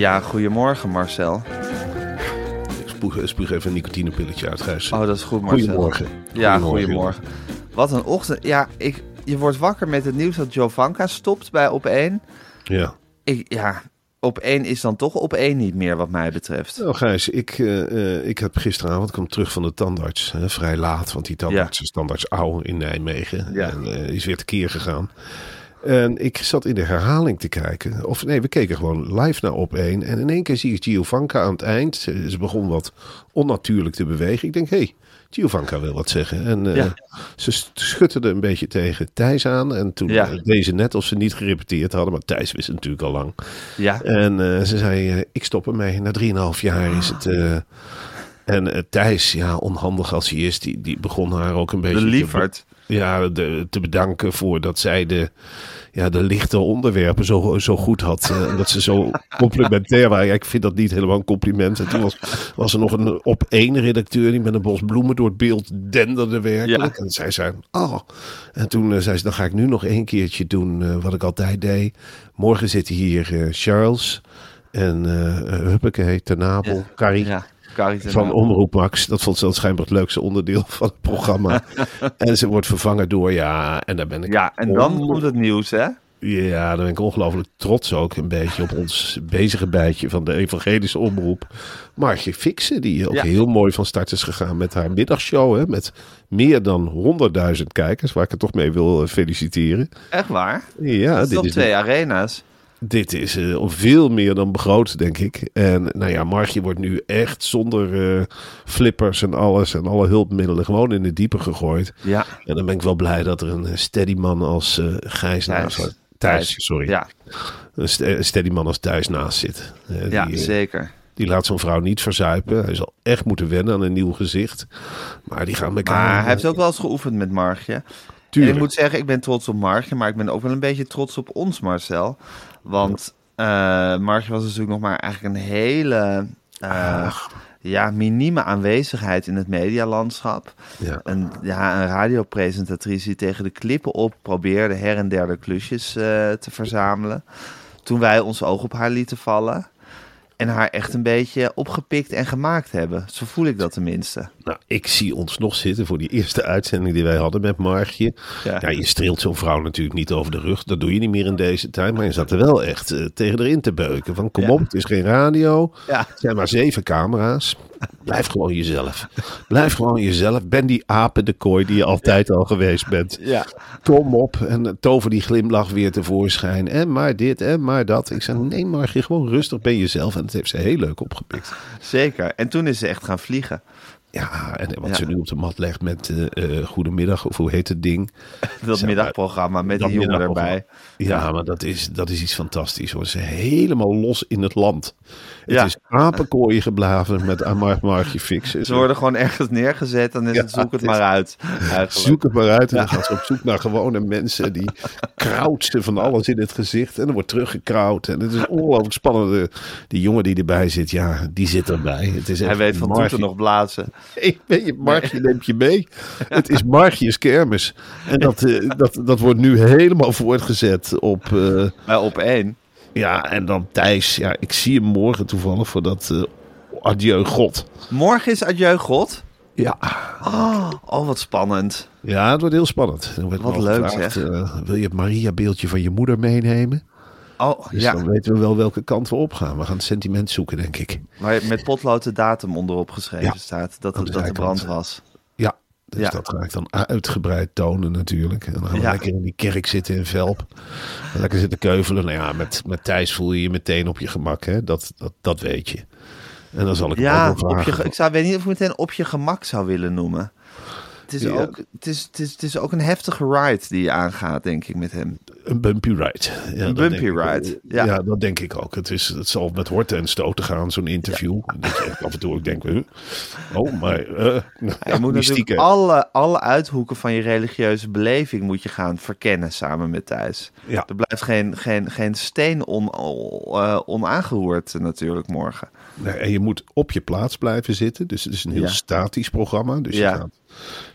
Ja, goedemorgen Marcel. Ik spuug, spuug even een nicotinepilletje uit, Gijs. Oh, dat is goed Marcel. Goedemorgen. Ja, goedemorgen. Wat een ochtend. Ja, ik, je wordt wakker met het nieuws dat Jovanka stopt bij Op1. Ja. Ik, ja, Op1 is dan toch Op1 niet meer wat mij betreft. Nou Gijs, ik, eh, eh, ik heb gisteravond, kwam terug van de tandarts, hè, vrij laat, want die tandarts Ja. is tandarts Ouw in Nijmegen. Ja. En eh, is weer tekeer gegaan. En ik zat in de herhaling te kijken. Of nee, we keken gewoon live naar op één. En in één keer zie ik Giovanka aan het eind. Ze, begon wat onnatuurlijk te bewegen. Ik denk, hé, hey, Giovanka wil wat zeggen. En eh, Ja. ze schutterde een beetje tegen Thijs aan. En toen Ja. eh, deed ze net of ze niet gerepeteerd hadden. Maar Thijs wist het natuurlijk al lang. Ja, En eh, ze zei, ik stop ermee. Na 3,5 jaar is het... en Thijs, ja, onhandig als hij is, die, die begon haar ook een beetje... de te- lieverd. Ja, de, te bedanken voor dat zij de, ja, de lichte onderwerpen zo, zo goed had. eh, en dat ze zo complementair waren. Ja, ik vind dat niet helemaal een compliment. En toen was, was er nog een op één redacteur die met een bos bloemen door het beeld denderde werkelijk. Ja. En zij zei, oh. En toen eh, zei ze, dan ga ik nu nog één keertje doen eh, wat ik altijd deed. Morgen zit hier eh, Charles en eh Huppakee, Ten Napel, Ja. Carrie Ja, van. Omroep Max. Dat vond ze dan schijnbaar het leukste onderdeel van het programma. en ze wordt vervangen door, ja, en daar ben ik... Ja, en dan komt het nieuws, hè? Ja, daar ben ik ongelooflijk trots ook een beetje op ons bezige bijtje van de evangelische omroep. Margje Fixen, die ook Ja. heel mooi van start is gegaan met haar middagshow. Hè, met meer dan 100.000 kijkers, waar ik het toch mee wil eh, feliciteren. Echt waar? Ja, dat is dit is, twee arena's? Dit is eh, veel meer dan begroot, denk ik. En nou ja, Margje wordt nu echt zonder eh, flippers en alles en alle hulpmiddelen gewoon in de diepe gegooid. Ja, En dan ben ik wel blij dat er een eh, steady man als eh Gijs naast. Thijs, sorry. ja, Een st- een steady man als Thijs naast zit. Ja die, zeker. die laat zo'n vrouw niet verzuipen. Hij zal echt moeten wennen aan een nieuw gezicht. Maar die gaan elkaar... Maar hij heeft ook wel eens geoefend met En ik moet zeggen, ik ben trots op Margje, maar ik ben ook wel een beetje trots op ons, Marcel. Want eh Margje was natuurlijk nog maar eigenlijk een hele eh, ja, minieme aanwezigheid in het medialandschap. Ja. Een, ja, een radiopresentatrice die tegen de klippen op probeerde her en der de klusjes eh, te verzamelen. Toen wij ons oog op haar lieten vallen. En haar echt een beetje opgepikt en gemaakt hebben. Zo voel ik dat tenminste. Nou, ik zie ons nog zitten voor die eerste uitzending die wij hadden met Margje. Ja. Ja, je streelt zo'n vrouw natuurlijk niet over de rug. Dat doe je niet meer in deze tijd. Maar je zat er wel echt eh, tegen erin te beuken. Van kom Ja. op, het is geen radio. Ja. Het zijn maar zeven camera's. Blijf gewoon jezelf. Blijf gewoon jezelf. Ben die apen de kooi die je altijd al geweest bent. Ja. Kom op en tover die glimlach weer tevoorschijn. En maar dit en maar dat. Ik zei, nee Margje, gewoon rustig ben jezelf. En dat heeft ze heel leuk opgepikt. Zeker. En toen is ze echt gaan vliegen. Ja, en wat Ja. ze nu op de mat legt met eh, eh, Goedemiddag, of hoe heet het ding? Dat middagprogramma met dat die jongen erbij. Ja, maar dat is, dat is iets fantastisch hoor. Ze helemaal los in het land. Het Ja. is apenkooien geblaven met Amar Margje fixen. Ze worden gewoon ergens neergezet en is het zoek het maar uit. Eigenlijk. Zoek het maar uit en dan gaat ze op zoek naar gewone mensen. Die krauwt ze van alles in het gezicht en dan wordt teruggekrauwd. En het is ongelooflijk spannend. De- Die jongen die erbij zit, ja, die zit erbij. Het is Hij weet van toeten nog blazen. Hey, weet je, Margje neemt je mee. Het is Margjes kermis. En dat, eh, dat, dat wordt nu helemaal voortgezet op... eh, op één. ja, en dan Thijs. Ja, ik zie hem morgen toevallig voor dat eh, Adieu God. Morgen is Adieu God. Ja. Oh, oh, wat spannend. Ja, het wordt heel spannend. Er wordt Wat leuk, gevraagd, zeg. wil je het Maria-beeldje van je moeder meenemen? Oh, Dus ja. dan weten we wel welke kant we op gaan. We gaan het sentiment zoeken, denk ik. Waar met potlood de datum onderop geschreven Ja. staat. Dat, de het- dat de brand was. Ja, dus Ja. dat ga ik dan uitgebreid tonen natuurlijk. En dan gaan we Ja. lekker in die kerk zitten in Velp. En lekker zitten keuvelen. Nou ja, met, met Thijs voel je je meteen op je gemak. Hè? Dat, dat, dat weet je. En dan zal ik Ja, ook op je, ik zou, weet niet of ik meteen op je gemak zou willen noemen. Het is, Ja. ook, het, is, het, is, het is ook een heftige ride die je aangaat, denk ik, met hem. Een bumpy ride. Ja, dat bumpy denk ik- ride, Ja. ja. dat denk ik ook. Het, is, het zal met horten en stoten gaan, zo'n interview. Dat je echt af en toe ook denkt, huh? oh, maar eh, nou, je ja, moet mystieke. natuurlijk alle, alle uithoeken van je religieuze beleving moet je gaan verkennen samen met Thijs. Ja. Er blijft geen, geen, geen steen on, eh, onaangeroerd natuurlijk morgen. Nee, en je moet op je plaats blijven zitten. Dus het is een heel statisch programma. Dus Ja. je, gaat,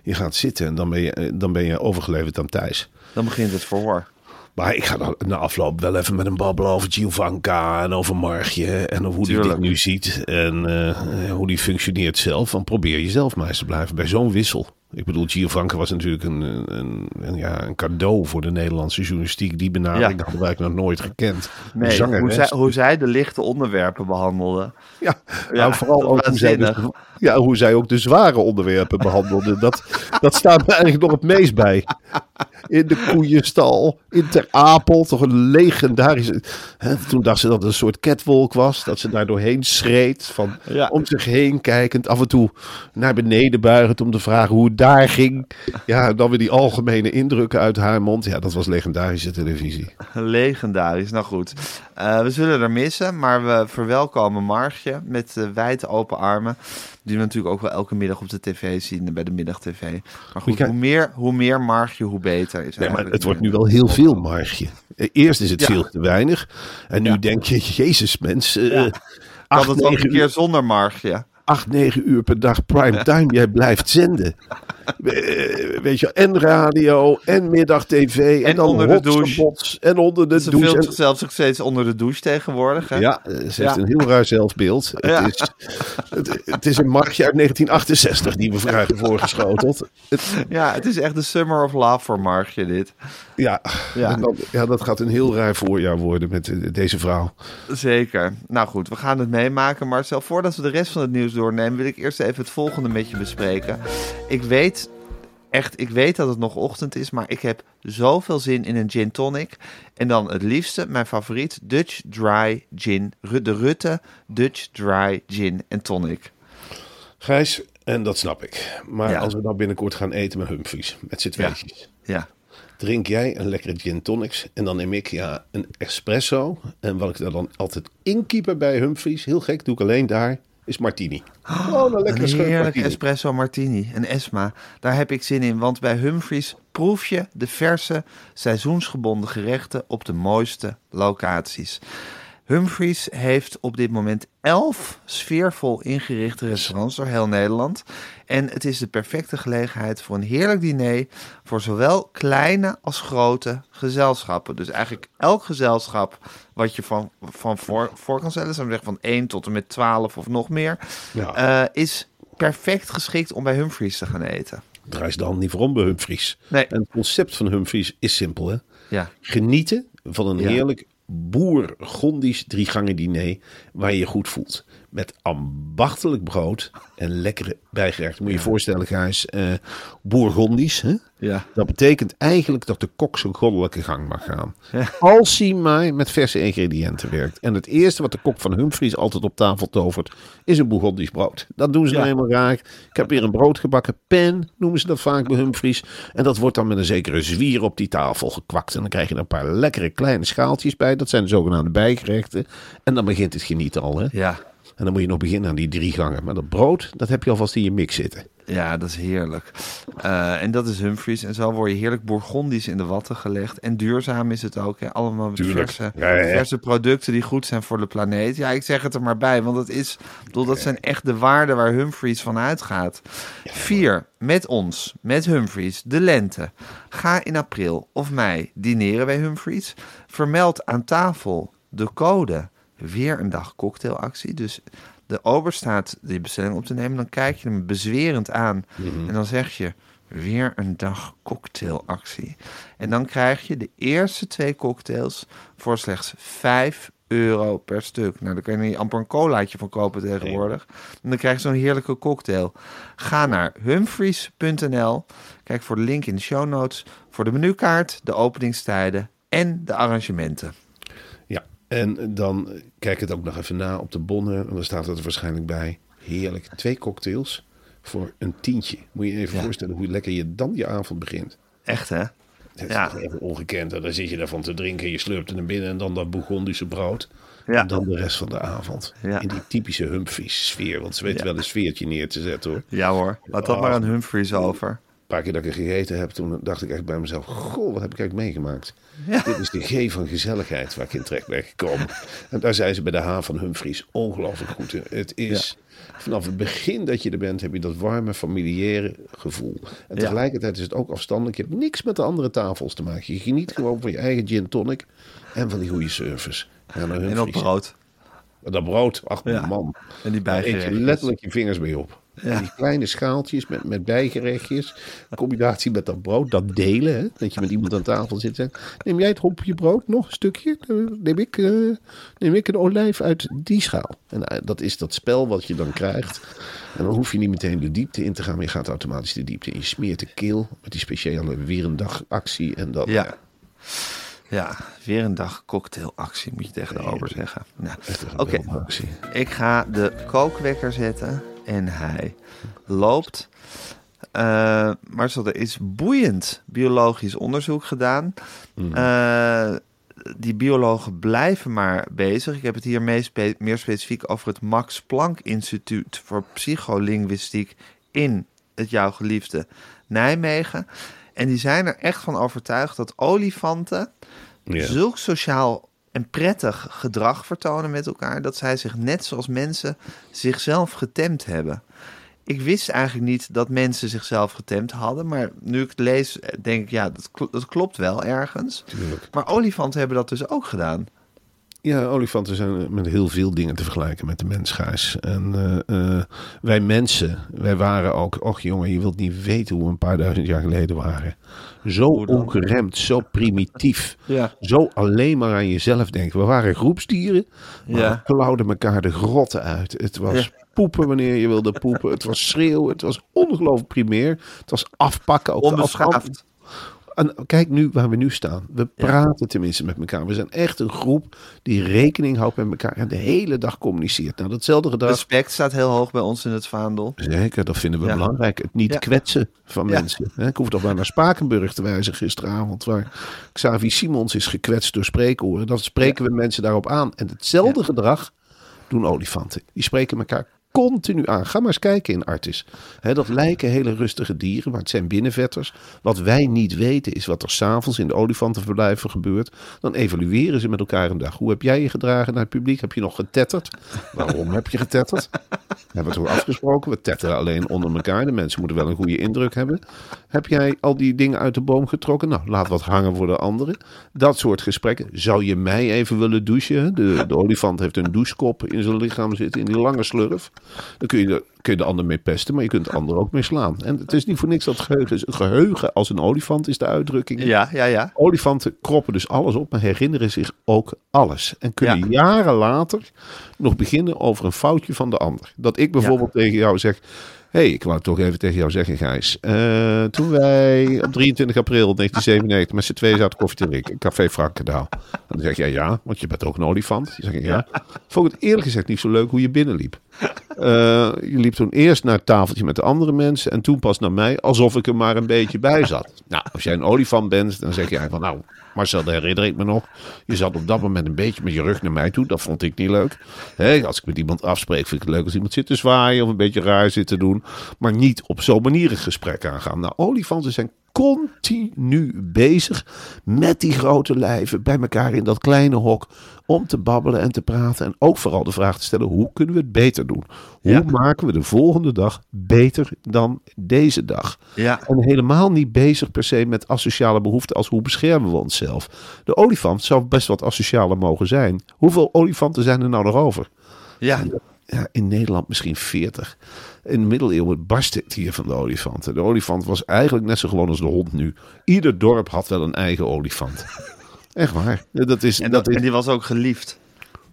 je gaat zitten en dan ben je, eh, dan ben je overgeleverd aan Thijs. Dan begint het verhoor. Maar ik ga dan na afloop wel even met hem babbelen over Giovanka en over Margje. En over hoe hij dit nu ziet. En eh, hoe die functioneert zelf. Dan probeer jezelf maar eens te blijven bij zo'n wissel. Ik bedoel, Giovanka was natuurlijk een, een, een, ja, een cadeau voor de Nederlandse journalistiek. Die benadering Ja. hadden wij nog nooit gekend. Nee, hoe zij, hoe zij de lichte onderwerpen behandelde. Ja, Ja, nou, vooral ook hoe zij, ja, hoe zij ook de zware onderwerpen behandelde. Dat, dat staat me eigenlijk nog het meest bij. In de koeienstal, in Ter Apel, toch een legendarische... Hè, toen dacht ze dat het een soort catwalk was. Dat ze daar doorheen schreed, van Ja. om zich heen kijkend. Af en toe naar beneden buigend om te vragen hoe het daar ging. Ja, dan weer die algemene indrukken uit haar mond. Ja, dat was legendarische televisie. Legendarisch. Nou goed, Eh, we zullen er missen, maar we verwelkomen Margje met eh, wijd open armen. Die we natuurlijk ook wel elke middag op de tv zien, bij de middagtv. Maar goed, hoe meer, hoe meer Margje, hoe beter. Is Nee, maar het wordt nu wel heel veel marge. Eh, Eerst is het Ja. veel te weinig. En nu Ja. denk je, jezus mens, eh, Ja. Kan acht, het ook een keer zonder Margje? Acht, negen uur per dag prime time. Jij blijft zenden. Eh, Weet je, en radio, en middag tv. En, En dan onder de douche. bots, en onder de Ze douche. filmt En- zichzelf ook steeds onder de douche tegenwoordig. Hè? ja, eh, ze heeft Ja. een heel raar zelfbeeld. Ja. Het, is, het, het is een margje uit 1968 die we krijgen voorgeschoteld. Ja, het is echt de summer of love voor Margje dit. ja, Ja. dan, ja, dat gaat een heel raar voorjaar worden met eh, deze vrouw. Zeker. Nou goed, we gaan het meemaken. Marcel, voordat we de rest van het nieuws doornemen, wil ik eerst even het volgende met je bespreken. Ik weet echt, ik weet dat het nog ochtend is, maar ik heb zoveel zin in een gin tonic. En dan het liefste, mijn favoriet, Dutch Dry Gin. De Rutte Dutch Dry Gin en Tonic. Gijs, en dat snap ik. Maar Ja. als we nou binnenkort gaan eten met Humphries, met z'n tweetjes. Ja. Drink jij een lekkere gin tonics en dan neem ik ja, een espresso. En wat ik daar dan altijd inkieper bij Humphries, heel gek, doe ik alleen daar, is martini. Gewoon een lekkere Een heerlijk martini. espresso martini, een Esma. Daar heb ik zin in, want bij Humphries proef je de verse, seizoensgebonden gerechten op de mooiste locaties. Humphries heeft op dit moment elf sfeervol ingerichte restaurants door heel Nederland. En het is de perfecte gelegenheid voor een heerlijk diner voor zowel kleine als grote gezelschappen. Dus eigenlijk elk gezelschap wat je van, van voor, voor kan stellen, zou zeggen van 1 tot en met 12 of nog meer, Ja. eh, is perfect geschikt om bij Humphries te gaan eten. Draai ze dan niet voor om bij Humphries. Nee. En het concept van Humphries is simpel. Hè? Ja, Genieten van een Ja. heerlijk bourgondisch drie gangen diner waar je je goed voelt. Met ambachtelijk brood en lekkere bijgerechten. Moet je je voorstellen, Gijs, eh Bourgondisch. Hè? Ja. Dat betekent eigenlijk dat de kok zijn goddelijke gang mag gaan. Als hij maar met verse ingrediënten werkt. En het eerste wat de kok van Humphries altijd op tafel tovert, is een Bourgondisch brood. Dat doen ze Ja. nou helemaal raar. Ik heb weer een brood gebakken. Pen noemen ze dat vaak bij Humphries. En dat wordt dan met een zekere zwier op die tafel gekwakt. En dan krijg je er een paar lekkere kleine schaaltjes bij. Dat zijn de zogenaamde bijgerechten. En dan begint het genieten al. Hè? Ja. En dan moet je nog beginnen aan die drie gangen. Maar dat brood, dat heb je alvast in je mix zitten. Ja, dat is heerlijk. Eh, en dat is Humphries. En zo word je heerlijk Bourgondisch in de watten gelegd. En duurzaam is het ook. Hè? Allemaal verse, Ja, ja, ja. verse producten die goed zijn voor de planeet. Ja, ik zeg het er maar bij. Want het is, bedoel, dat zijn echt de waarden waar Humphries van uitgaat. Vier, met ons, met Humphries, de lente. Ga in april of mei dineren bij Humphries. Vermeld aan tafel de code. Weer een dag cocktailactie. Dus de ober staat die bestelling op te nemen. Dan kijk je hem bezwerend aan. En dan zeg je weer een dag cocktailactie. En dan krijg je de eerste twee cocktails voor slechts 5 euro per stuk. Nou, daar kun je amper een colaatje van kopen tegenwoordig. En dan krijg je zo'n heerlijke cocktail. Ga naar humphries.nl. Kijk voor de link in de show notes. Voor de menukaart, de openingstijden en de arrangementen. En dan kijk het ook nog even na op de bonnen. En dan staat het er waarschijnlijk bij. Heerlijk. Twee cocktails voor een tientje. Moet je je even Ja. voorstellen hoe lekker je dan je avond begint. Echt, hè? Dat is Ja. toch even ongekend. En dan zit je daarvan te drinken. Je slurpt er naar binnen. En dan dat Bourgondische brood. Ja. En dan de rest van de avond. Ja. In die typische Humphries sfeer. Want ze weten wel een sfeertje neer te zetten hoor. Ja hoor, laat dat Oh. maar aan Humphries over. Een paar keer dat ik er gegeten heb, toen dacht ik echt bij mezelf: Goh, wat heb ik eigenlijk meegemaakt? Ja. Dit is de G van gezelligheid waar ik in terecht ben gekomen. En daar zijn ze bij de H van Humphries ongelooflijk goed in. Het is vanaf het begin dat je er bent, heb je dat warme, familiaire gevoel. En tegelijkertijd is het ook afstandelijk. Je hebt niks met de andere tafels te maken. Je geniet gewoon van je eigen gin tonic en van die goede service. Ja, En op brood. Dat brood, ach Ja. man. En die Daar eet je letterlijk je vingers mee op. Ja. Die kleine schaaltjes met, met bijgerechtjes. In combinatie met dat brood. Dat delen. Hè? Dat je met iemand aan tafel zit. en Neem jij het hopje brood nog een stukje? Eh, Neem ik, eh, neem ik een olijf uit die schaal. En eh, dat is dat spel wat je dan krijgt. En dan hoef je niet meteen de diepte in te gaan. Maar je gaat automatisch de diepte in. Je smeert de keel met die speciale weer een dag actie. En dan, Ja. Ja, weer een dag cocktailactie, moet je tegen de ober zeggen. Nou, Oké, ik ga de kookwekker zetten en hij loopt. Eh Marcel, er is boeiend biologisch onderzoek gedaan. Eh, die biologen blijven maar bezig. Ik heb het hier mee spe- meer specifiek over het Max Planck Instituut voor Psycholinguïstiek in het jouw geliefde Nijmegen. En die zijn er echt van overtuigd dat olifanten zulk sociaal en prettig gedrag vertonen met elkaar, dat zij zich net zoals mensen zichzelf getemd hebben. Ik wist eigenlijk niet dat mensen zichzelf getemd hadden, maar nu ik het lees, denk ik, ja, dat, dat klopt wel ergens. Maar olifanten hebben dat dus ook gedaan. Ja, olifanten zijn met heel veel dingen te vergelijken met de mens, Gijs. En eh, eh, wij mensen, wij waren ook... Och jongen, je wilt niet weten hoe we een paar duizend jaar geleden waren. Zo ongeremd, zo primitief. Ja. Zo alleen maar aan jezelf denken. We waren groepsdieren, maar Ja. we klauwden elkaar de grotten uit. Het was Ja. poepen wanneer je wilde poepen. Het was schreeuwen. Het was ongelooflijk primair. Het was afpakken. De Onbeschaafd. En kijk nu waar we nu staan. We praten tenminste met elkaar. We zijn echt een groep die rekening houdt met elkaar en de hele dag communiceert. Nou, datzelfde gedrag. Respect staat heel hoog bij ons in het vaandel. Zeker, dat vinden we Ja. belangrijk. Het niet Ja. kwetsen van mensen. Hè, Ik hoef toch maar naar Spakenburg te wijzen gisteravond. Waar Xavi Simons is gekwetst door spreekoren. Dan spreken we mensen daarop aan. En hetzelfde gedrag doen olifanten. Die spreken elkaar continu aan. Ga maar eens kijken in Artis. Dat lijken hele rustige dieren, maar het zijn binnenvetters. Wat wij niet weten is wat er s'avonds in de olifantenverblijven gebeurt. Dan evalueren ze met elkaar een dag. Hoe heb jij je gedragen naar het publiek? Heb je nog getetterd? Waarom heb je getetterd? We hebben het afgesproken. We tetteren alleen onder elkaar. De mensen moeten wel een goede indruk hebben. Heb jij al die dingen uit de boom getrokken? Nou, laat wat hangen voor de anderen. Dat soort gesprekken. Zou je mij even willen douchen? De, de olifant heeft een douchekop in zijn lichaam zitten, in die lange slurf. Dan kun je, de, kun je de ander mee pesten, maar je kunt de ander ook mee slaan. En het is niet voor niks dat geheugen is. Het geheugen als een olifant is de uitdrukking. Ja, ja, ja. Olifanten kroppen dus alles op, maar herinneren zich ook alles. En kunnen jaren later nog beginnen over een foutje van de ander. Dat ik bijvoorbeeld tegen jou zeg hey, ik wou toch even tegen jou zeggen, Gijs. Uh, toen wij op 23 april 1997 met z'n tweeën zaten koffie te drinken, Café Frankendaal. Dan zeg jij ja, want je bent ook een olifant. Dan zeg ik ja. Vond het eerlijk gezegd niet zo leuk hoe je binnenliep. Uh, je liep toen eerst naar het tafeltje met de andere mensen en toen pas naar mij, alsof ik er maar een beetje bij zat. Nou, als jij een olifant bent, dan zeg jij van nou, Marcel, dat herinner ik me nog. Je zat op dat moment een beetje met je rug naar mij toe. Dat vond ik niet leuk. als ik met iemand afspreek, vind ik het leuk als iemand zit te zwaaien of een beetje raar zit te doen. Maar niet op zo'n manier een gesprek aangaan. Nou, olifanten zijn continu bezig met die grote lijven bij elkaar in dat kleine hok om te babbelen en te praten. En ook vooral de vraag te stellen: hoe kunnen we het beter doen? Hoe maken we de volgende dag beter dan deze dag? Ja. En helemaal niet bezig per se met asociale behoeften als hoe beschermen we onszelf. De olifant zou best wat asocialer mogen zijn. Hoeveel olifanten zijn er nou nog over? Ja. Ja, in Nederland misschien 40 in de middeleeuwen barstte het hier van de olifanten. De olifant was eigenlijk net zo gewoon als de hond nu. Ieder dorp had wel een eigen olifant. Echt waar. Dat is, en, dat, is... en die was ook geliefd.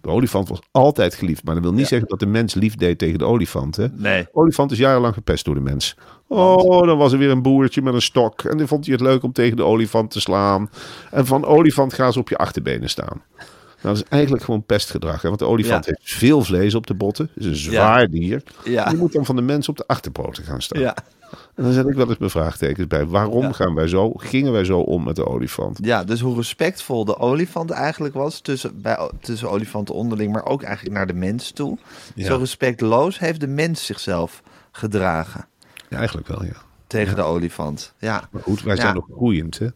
De olifant was altijd geliefd. Maar dat wil niet zeggen dat de mens lief deed tegen de olifant. Hè? Nee. De olifant is jarenlang gepest door de mens. Oh, dan was er weer een boertje met een stok. En dan vond hij het leuk om tegen de olifant te slaan. En van olifant gaan ze op je achterbenen staan. Nou, dat is eigenlijk gewoon pestgedrag. Hè? Want de olifant heeft veel vlees op de botten. Het is een zwaar dier. Ja. Je moet dan van de mens op de achterpoten gaan staan. Ja. En dan zet ik wel eens mijn vraagtekens bij. Waarom gaan wij zo, gingen wij zo om met de olifant? Ja, dus hoe respectvol de olifant eigenlijk was tussen, bij, tussen olifanten onderling, maar ook eigenlijk naar de mens toe. Zo respectloos heeft de mens zichzelf gedragen. Ja, eigenlijk wel, ja. Tegen de olifant. Ja. Maar goed, wij zijn nog groeiend, hè?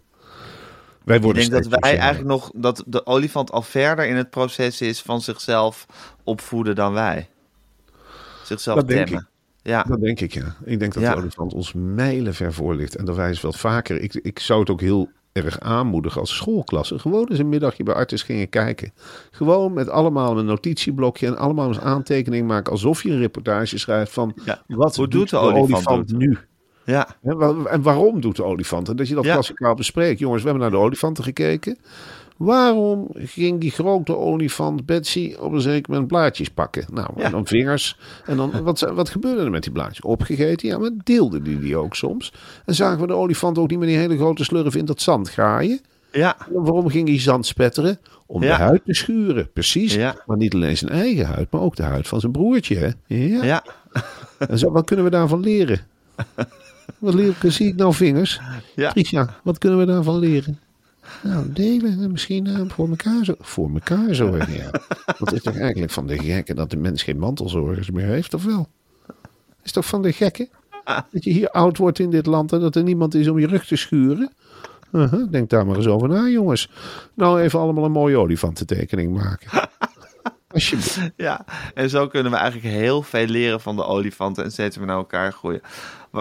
Wij worden ik denk dat wij eigenlijk nog dat de olifant al verder in het proces is van zichzelf opvoeden dan wij. Zichzelf dat temmen. Denk ik. Ja. Dat denk ik, ja. Ik denk dat de olifant ons mijlen ver voor ligt. En dat wij eens wat vaker... Ik, ik zou het ook heel erg aanmoedigen als schoolklasse. Gewoon eens een middagje bij Artis gingen kijken. Gewoon met allemaal een notitieblokje en allemaal eens aantekening maken. Alsof je een reportage schrijft van... Wat Hoe doet de, olifant, nu? Ja. En waarom doet de olifant? En dat je dat ja. klassikaal bespreekt. Jongens, we hebben naar de olifanten gekeken. Waarom ging die grote olifant Betsy op een zeker moment blaadjes pakken? Nou, en dan vingers. En dan, wat, wat gebeurde er met die blaadjes? Opgegeten? Ja, maar deelde die die ook soms? En zagen we de olifant ook niet met die hele grote slurf in dat zand graaien? Ja. En waarom ging hij zand spetteren? Om Ja. de huid te schuren, precies. Ja. Maar niet alleen zijn eigen huid, maar ook de huid van zijn broertje. Hè? Ja. Ja. En zo, wat kunnen we daarvan leren? Wat leer, zie ik nou vingers? Ja. Tricia, wat kunnen we daarvan leren? Nou, delen en misschien eh, voor elkaar zo. Voor elkaar zorgen, ja. Dat is toch eigenlijk van de gekken dat de mens geen mantelzorgers meer heeft, of wel? Is toch van de gekken? Dat je hier oud wordt in dit land en dat er niemand is om je rug te schuren? Uh-huh, denk daar maar eens over na, jongens. Nou, even allemaal een mooie olifantentekening maken. Alsjeblieft. Ja, en zo kunnen we eigenlijk heel veel leren van de olifanten en steeds weer naar elkaar groeien.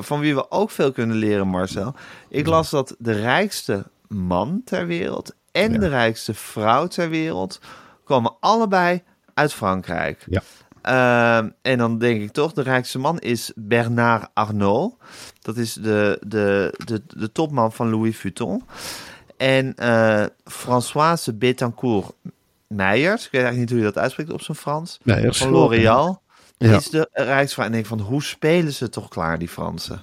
Van wie we ook veel kunnen leren, Marcel. Ik las dat de rijkste man ter wereld en Ja. de rijkste vrouw ter wereld komen allebei uit Frankrijk. Ja. Ehm, en dan denk ik toch, de rijkste man is Bernard Arnault. Dat is de, de, de, de topman van Louis Vuitton. En eh, Françoise Bettencourt Meijers, ik weet eigenlijk niet hoe je dat uitspreekt op zijn Frans, Meijers, van L'Oréal, Ja. is de rijksvrouw. En ik denk van, hoe spelen ze toch klaar, die Fransen?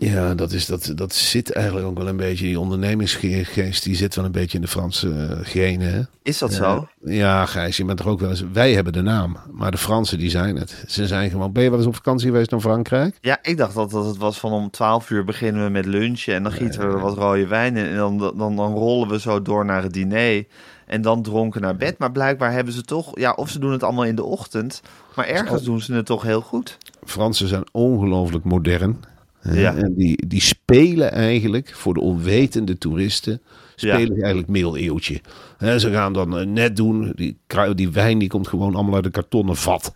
Ja, dat, is, dat, dat zit eigenlijk ook wel een beetje. Die ondernemingsgeest die zit wel een beetje in de Franse eh, genen. Hè? Is dat zo? Ja, Gijs, je bent toch ook wel eens. Wij hebben de naam, maar de Fransen die zijn het. Ze zijn gewoon. Ben je wel eens op vakantie geweest naar Frankrijk? Ja, ik dacht dat, dat het was van om 12 uur beginnen we met lunchen en dan gieten we er wat rode wijn in en dan, dan, dan rollen we zo door naar het diner en dan dronken naar bed. Maar blijkbaar hebben ze toch, ja, of ze doen het allemaal in de ochtend, maar ergens doen ze het toch heel goed. Fransen zijn ongelooflijk modern. Ja. En die, die spelen eigenlijk voor de onwetende toeristen. Spelen Ja. die eigenlijk middeleeuwtje. Hè, ze gaan dan eh, net doen. Die, die wijn die komt gewoon allemaal uit een kartonnen vat.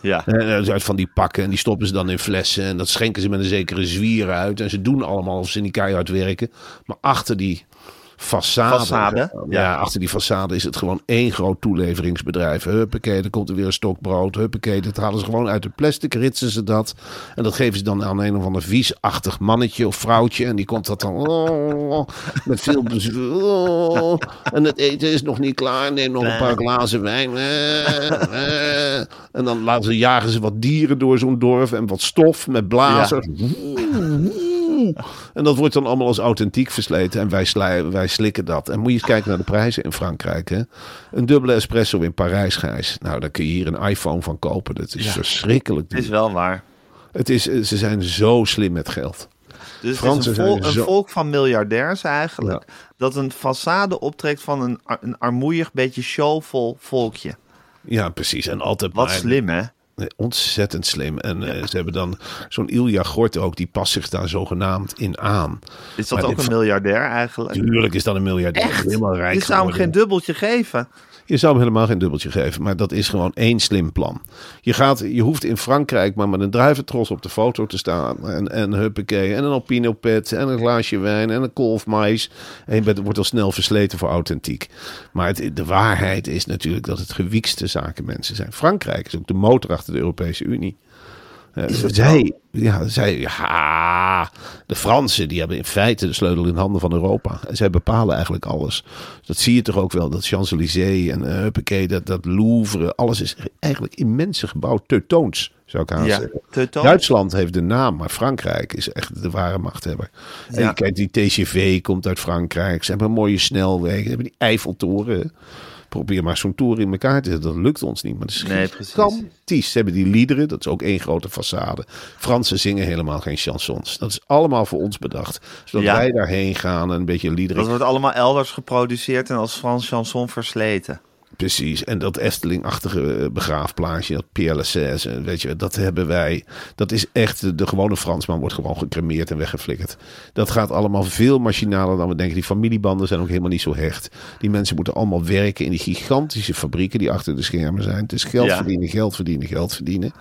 Ja, En uit van die pakken en die stoppen ze dan in flessen. En dat schenken ze met een zekere zwier uit. En ze doen allemaal of ze niet keihard werken. Maar achter die façade. Façade, Ja, ja. achter die façade is het gewoon één groot toeleveringsbedrijf. Huppakee, er komt er weer een stok brood. Huppakee, dat halen ze gewoon uit de plastic, ritsen ze dat. En dat geven ze dan aan een of ander viesachtig mannetje of vrouwtje. En die komt dat dan oh, met veel bezoek. Oh, en het eten is nog niet klaar. Neem nog een paar glazen wijn. En dan laten ze, jagen ze wat dieren door zo'n dorp en wat stof met blazers. En dat wordt dan allemaal als authentiek versleten. En wij, sli- wij slikken dat. En moet je eens kijken naar de prijzen in Frankrijk. Hè? Een dubbele espresso in Parijs, Gijs. Nou, daar kun je hier een iPhone van kopen. Dat is verschrikkelijk. Het is wel waar. Het is, ze zijn zo slim met geld. Dus Fransen het is een, vol- zijn een zo- volk van miljardairs eigenlijk. Dat een façade optrekt van een, een armoeig, beetje showvol volkje. Ja, precies. En altijd Wat maar- slim, hè? Ontzettend slim. En eh, ze hebben dan zo'n Ilja Gort ook. Die past zich daar zogenaamd in aan. Is dat Maar ook dit- een miljardair eigenlijk? Tuurlijk is dat een miljardair. Echt? Helemaal rijk Je zou hem geen dubbeltje geven. Je zou hem helemaal geen dubbeltje geven, maar dat is gewoon één slim plan. Je, gaat, je hoeft in Frankrijk maar met een druiventros op de foto te staan. En, en huppakee, en een alpino pet, en een glaasje wijn, en een kolf mais. En je wordt al snel versleten voor authentiek. Maar de waarheid is natuurlijk dat het gewiekste zakenmensen zijn. Frankrijk is ook de motor achter de Europese Unie. Zij, ja, zij, ja, de Fransen die hebben in feite de sleutel in handen van Europa. En zij bepalen eigenlijk alles. Dat zie je toch ook wel, dat Champs-Élysées en uh, huppakee, dat, dat Louvre, alles is eigenlijk immense gebouw, teutoons, zou ik haast Ja. Duitsland heeft de naam, maar Frankrijk is echt de ware machthebber. En Ja. kijkt, die TGV komt uit Frankrijk. Ze hebben mooie snelwegen, ze hebben die Eiffeltoren. Probeer maar zo'n toren in elkaar te zetten. Dat lukt ons niet. Maar dat is Nee, gigantisch. Ze hebben die liederen. Dat is ook één grote façade. Fransen zingen helemaal geen chansons. Dat is allemaal voor ons bedacht. Zodat Ja. wij daarheen gaan en een beetje liederen. Dat wordt allemaal elders geproduceerd en als Frans chanson versleten. Precies. En dat Efteling-achtige eh, begraafplaatje, dat Pierre Lachaise, eh, weet je, dat hebben wij. Dat is echt, de, gewone Fransman wordt gewoon gecremeerd en weggeflikkerd. Dat gaat allemaal veel machinaler dan we denken. Die familiebanden zijn ook helemaal niet zo hecht. Die mensen moeten allemaal werken in die gigantische fabrieken die achter de schermen zijn. Het is geld Ja. verdienen, geld verdienen, geld verdienen.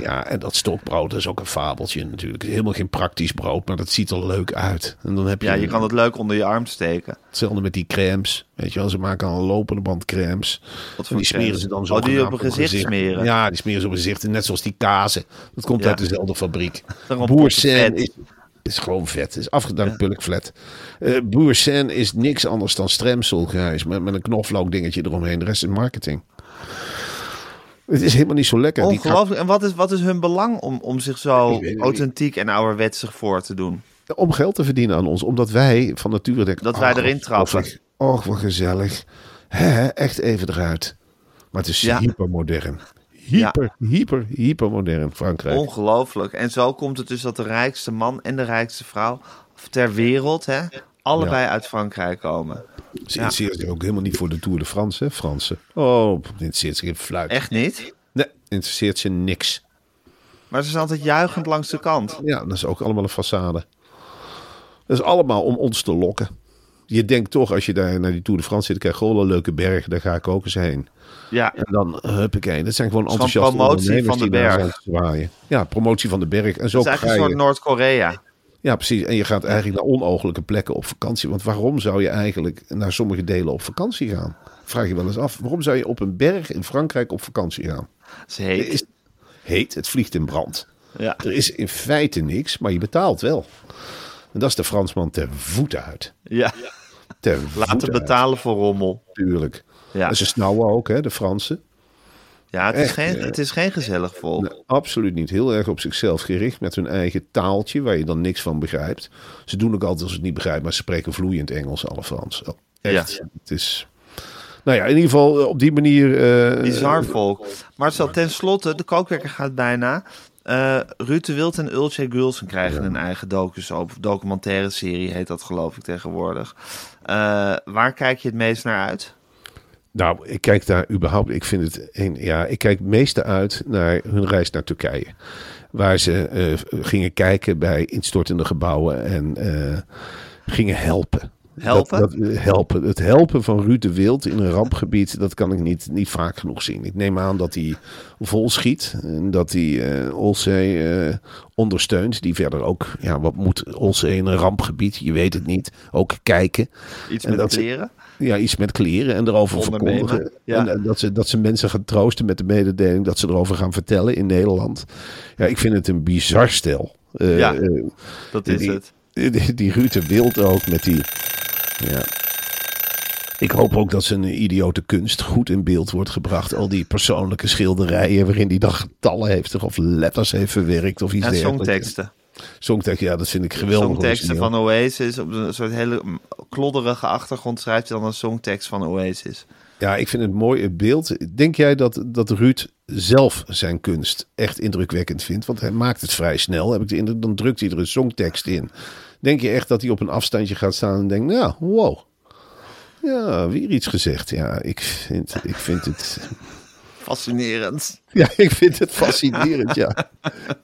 Ja, en dat stokbrood is ook een fabeltje natuurlijk. Helemaal geen praktisch brood, maar dat ziet er leuk uit. En dan heb je, Ja, je kan het leuk onder je arm steken. hetzelfde met die crèmes. Weet je wel, ze maken al een lopende band crèmes. Wat En die smeren ze dan zo Oh, die op een gezicht smeren. Ja, die smeren ze op een gezicht. Net zoals die kazen. Dat komt Ja. uit dezelfde fabriek. Daarom Boer potten Sen vet. is, is gewoon vet. Is afgedankt pulkflat. Eh Boer Sen is niks anders dan stremselgrijs. Met, met een knoflook dingetje eromheen. De rest is marketing. Het is helemaal niet zo lekker. Ongelooflijk. En wat is, wat is hun belang om, om zich zo authentiek en ouderwetsig voor te doen? om geld te verdienen aan ons. Omdat wij van nature denken... Dat wij "Ach, erin trappen." Och, wat gezellig. Echt even eruit. Maar het is Ja. hypermodern. Hyper, hyper, hypermodern Frankrijk. Ongelooflijk. En zo komt het dus dat de rijkste man en de rijkste vrouw ter wereld, hè, allebei uit Frankrijk komen. Ze interesseert zich ook helemaal niet voor de Tour de France, hè, Fransen. Oh, interesseert zich geen fluit. Echt niet? Nee, interesseert ze niks. Maar ze zijn altijd juichend langs de kant. Ja, dat is ook allemaal een façade. Dat is allemaal om ons te lokken. Je denkt toch, als je daar naar die Tour de France zit, kijk, gewoon een leuke berg, daar ga ik ook eens heen. Ja, En dan, huppakee, dat zijn gewoon enthousiaste promotie van de berg. Ja, promotie van de berg. En zo het is eigenlijk een soort Noord-Korea. Ja, precies. En je gaat eigenlijk naar onogelijke plekken op vakantie. Want waarom zou je eigenlijk naar sommige delen op vakantie gaan? Vraag je wel eens af. Waarom zou je op een berg in Frankrijk op vakantie gaan? Ze heet. is heet, het vliegt in brand. Ja. Er is in feite niks, maar je betaalt wel. En dat is de Fransman ter voeten uit. ja. Ter Laten betalen voor rommel. tuurlijk. Ja. En ze snauwen ook, hè, de Fransen. Ja, het is, geen, ja. het is geen gezellig volk. Nee, absoluut niet. Heel erg op zichzelf gericht met hun eigen taaltje, waar je dan niks van begrijpt. Ze doen ook altijd als ze het niet begrijpen, maar ze spreken vloeiend Engels, alle Fransen. Oh, Echt. Ja. Het is. Nou ja, in ieder geval eh, op die manier. eh, Bizar volk. Maar het zal tenslotte, de kookwekker gaat bijna. Eh Ruud de Wild en Ulce Gulsen krijgen een eigen docus op. Documentaire serie heet dat geloof ik tegenwoordig. Eh, waar kijk je het meest naar uit? Nou, ik kijk daar überhaupt. Ik vind het. Een, ja, ik kijk het meeste uit naar hun reis naar Turkije. Waar ze eh, gingen kijken bij instortende gebouwen en gingen helpen. Helpen? Dat, dat, helpen. Het helpen van Ruud de Wild in een rampgebied, dat kan ik niet, niet vaak genoeg zien. Ik neem aan dat hij vol schiet. En dat hij uh, Olzee uh, ondersteunt. Die verder ook, ja, wat moet Olzee in een rampgebied? Je weet het niet. Ook kijken. Iets met kleren? Ze, ja, iets met kleren en erover verkondigen. Ja. En, dat, ze, dat ze mensen gaan troosten met de mededeling dat ze erover gaan vertellen in Nederland. Ja, ik vind het een bizar stel. Uh, ja, dat is die, het. Die, die Ruud de Wild ook met die ja. Ik hoop ook dat zijn idiote kunst goed in beeld wordt gebracht. Al die persoonlijke schilderijen waarin hij dan getallen heeft of letters heeft verwerkt of iets en dergelijks. songteksten. Songteksten, ja, dat vind ik geweldig. Songteksten van Oasis. Op een soort hele klodderige achtergrond schrijft hij dan een songtekst van Oasis. Ja, ik vind het mooi het beeld. Denk jij dat, dat Ruud zelf zijn kunst echt indrukwekkend vindt? Want hij maakt het vrij snel. Heb ik de indruk, dan drukt hij er een songtekst in. Denk je echt dat hij op een afstandje gaat staan en denkt, nou, wow. Ja, weer iets gezegd. Ja, ik vind, ik vind het... Fascinerend. Ja, ik vind het fascinerend, ja.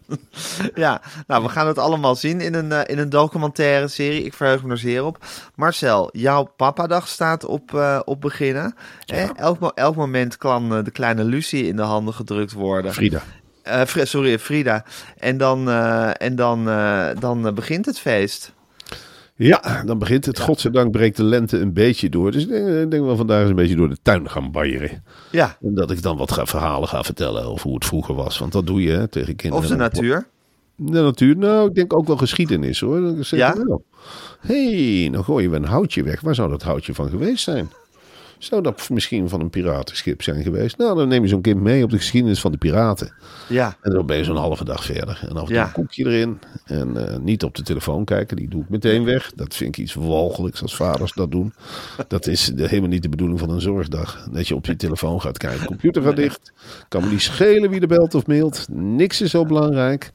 ja, nou, we gaan het allemaal zien in een, uh, in een documentaire serie. Ik verheug me er zeer op. Marcel, jouw papadag staat op, uh, op beginnen. Ja. Elk, elk moment kan uh, de kleine Lucie in de handen gedrukt worden. Frida. Sorry, Frida. En dan, en dan, dan begint het feest. Ja, dan begint het. Ja. Godzijdank breekt de lente een beetje door. Dus ik denk, ik denk wel vandaag eens een beetje door de tuin gaan baieren. Ja. En dat ik dan wat ga, verhalen ga vertellen over hoe het vroeger was. Want dat doe je hè, tegen kinderen. Of de natuur. De natuur, nou, ik denk ook wel geschiedenis hoor. Zeg ja? Nou, hey, dan gooien we een houtje weg. Waar zou dat houtje van geweest zijn? Zou dat misschien van een piratenschip zijn geweest? Nou, dan neem je zo'n kind mee op de geschiedenis van de piraten. Ja. En dan ben je zo'n halve dag verder. En af en toe Ja. een koekje erin. En uh, niet op de telefoon kijken, die doe ik meteen weg. Dat vind ik iets walgelijks als vaders dat doen. Dat is de, helemaal niet de bedoeling van een zorgdag. Dat je op je telefoon gaat kijken. Computer gaat dicht. Kan me niet schelen wie er belt of mailt. Niks is zo belangrijk.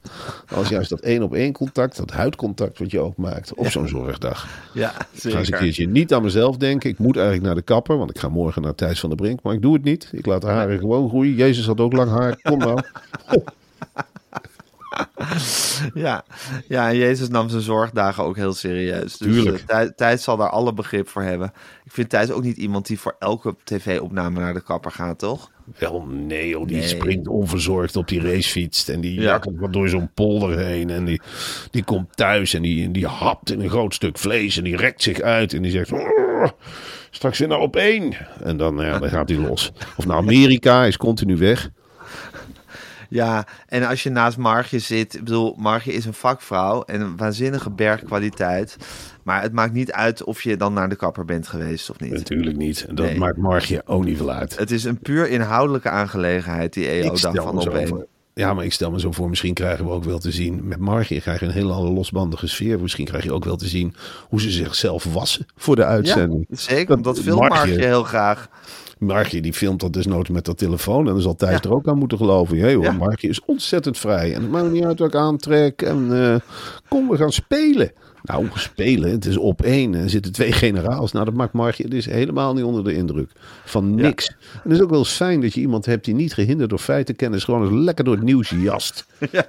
Als juist dat één op één contact, dat huidcontact wat je ook maakt. Op zo'n zorgdag. Ja, Ik ga eens een zeker. keertje niet aan mezelf denken. Ik moet eigenlijk naar de kapper, want ik ga morgen naar Thijs van der Brink. Maar ik doe het niet. Ik laat de haren gewoon groeien. Jezus had ook lang haar. Kom nou. Ja. ja, en Jezus nam zijn zorgdagen ook heel serieus. Dus Tuurlijk. eh, Thij- Thijs zal daar alle begrip voor hebben. Ik vind Thijs ook niet iemand die voor elke tv-opname naar de kapper gaat, toch? Wel, nee, joh, die Nee. springt onverzorgd op die racefiets. En die Ja. wat door zo'n polder heen. En die, die komt thuis en die, die hapt in een groot stuk vlees. En die rekt zich uit. En die zegt... "Oh, straks naar op één. En dan, ja, dan gaat hij los. Of naar Amerika, is continu weg. Ja, en als je naast Margje zit, ik bedoel, Margje is een vakvrouw en een waanzinnige bergkwaliteit. Maar het maakt niet uit of je dan naar de kapper bent geweest of niet. Natuurlijk niet. En dat Nee. maakt Margje ook niet veel uit. Het is een puur inhoudelijke aangelegenheid, die EO-dag stel van me zo op voor. Ja, maar ik stel me zo voor, misschien krijgen we ook wel te zien... Met Margje krijg je een hele andere losbandige sfeer. Misschien krijg je ook wel te zien hoe ze zichzelf wassen voor de uitzending. Ja, zeker, Dat- want dat filmt Margje heel graag. Margje die filmt dat desnoods met dat telefoon. En dan zal Thijs Ja. er ook aan moeten geloven. Hé hoor, Ja. Margje is ontzettend vrij. En het maakt niet uit wat ik aantrek. En eh, kom, we gaan spelen. Nou, spelen, het is op één. Er zitten twee generaals. Nou, dat maakt Margje het is helemaal niet onder de indruk van niks. En het is ook wel fijn dat je iemand hebt die niet gehinderd door feitenkennis... gewoon eens lekker door het nieuws jast. Ja,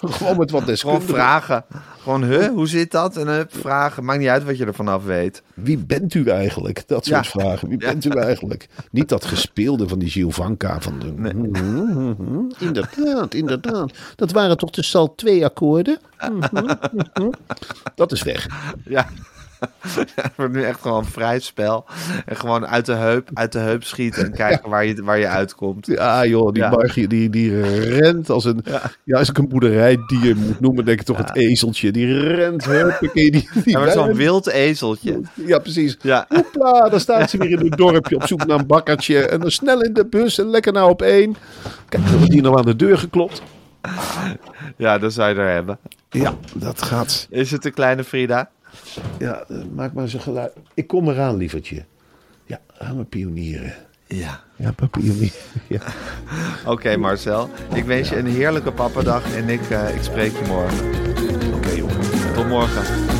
gewoon met wat Gewoon deskundigen. vragen. Gewoon, huh, hoe zit dat? En vragen. Maakt niet uit wat je ervan af weet. Wie bent u eigenlijk? Dat soort Ja. vragen. Wie bent u eigenlijk? Niet dat gespeelde van die Giovanka. Van de... Inderdaad, inderdaad. Dat waren toch de sal 2 akkoorden? Dat is weg. Ja. Het wordt nu echt gewoon vrij spel. En gewoon uit de heup, uit de heup schieten en kijken waar, je, waar je uitkomt. Ja joh, die Ja. Margie die, die rent als een... Ja. als ik een boerderijdier moet noemen, denk ik toch het ezeltje. Die rent, huppakee, die, die Ja, maar zo'n wild ezeltje. Ja, precies. Ja. Hoepla, dan staat ze weer in het dorpje op zoek naar een bakkertje. En dan snel in de bus en lekker nou op één. Kijk, dan wordt hier nou aan de deur geklopt. Ja, dat zou je er hebben. Ja, dat gaat. Is het de kleine Frida? Ja, eh, maak maar zo'n geluid. Ik kom eraan, lievertje. Ja, gaan we pionieren. Ja. Ja, pionieren. Ja. Oké Marcel, ik wens je een heerlijke pappadag en ik, eh, ik spreek je morgen. Oké, jongen. Tot morgen.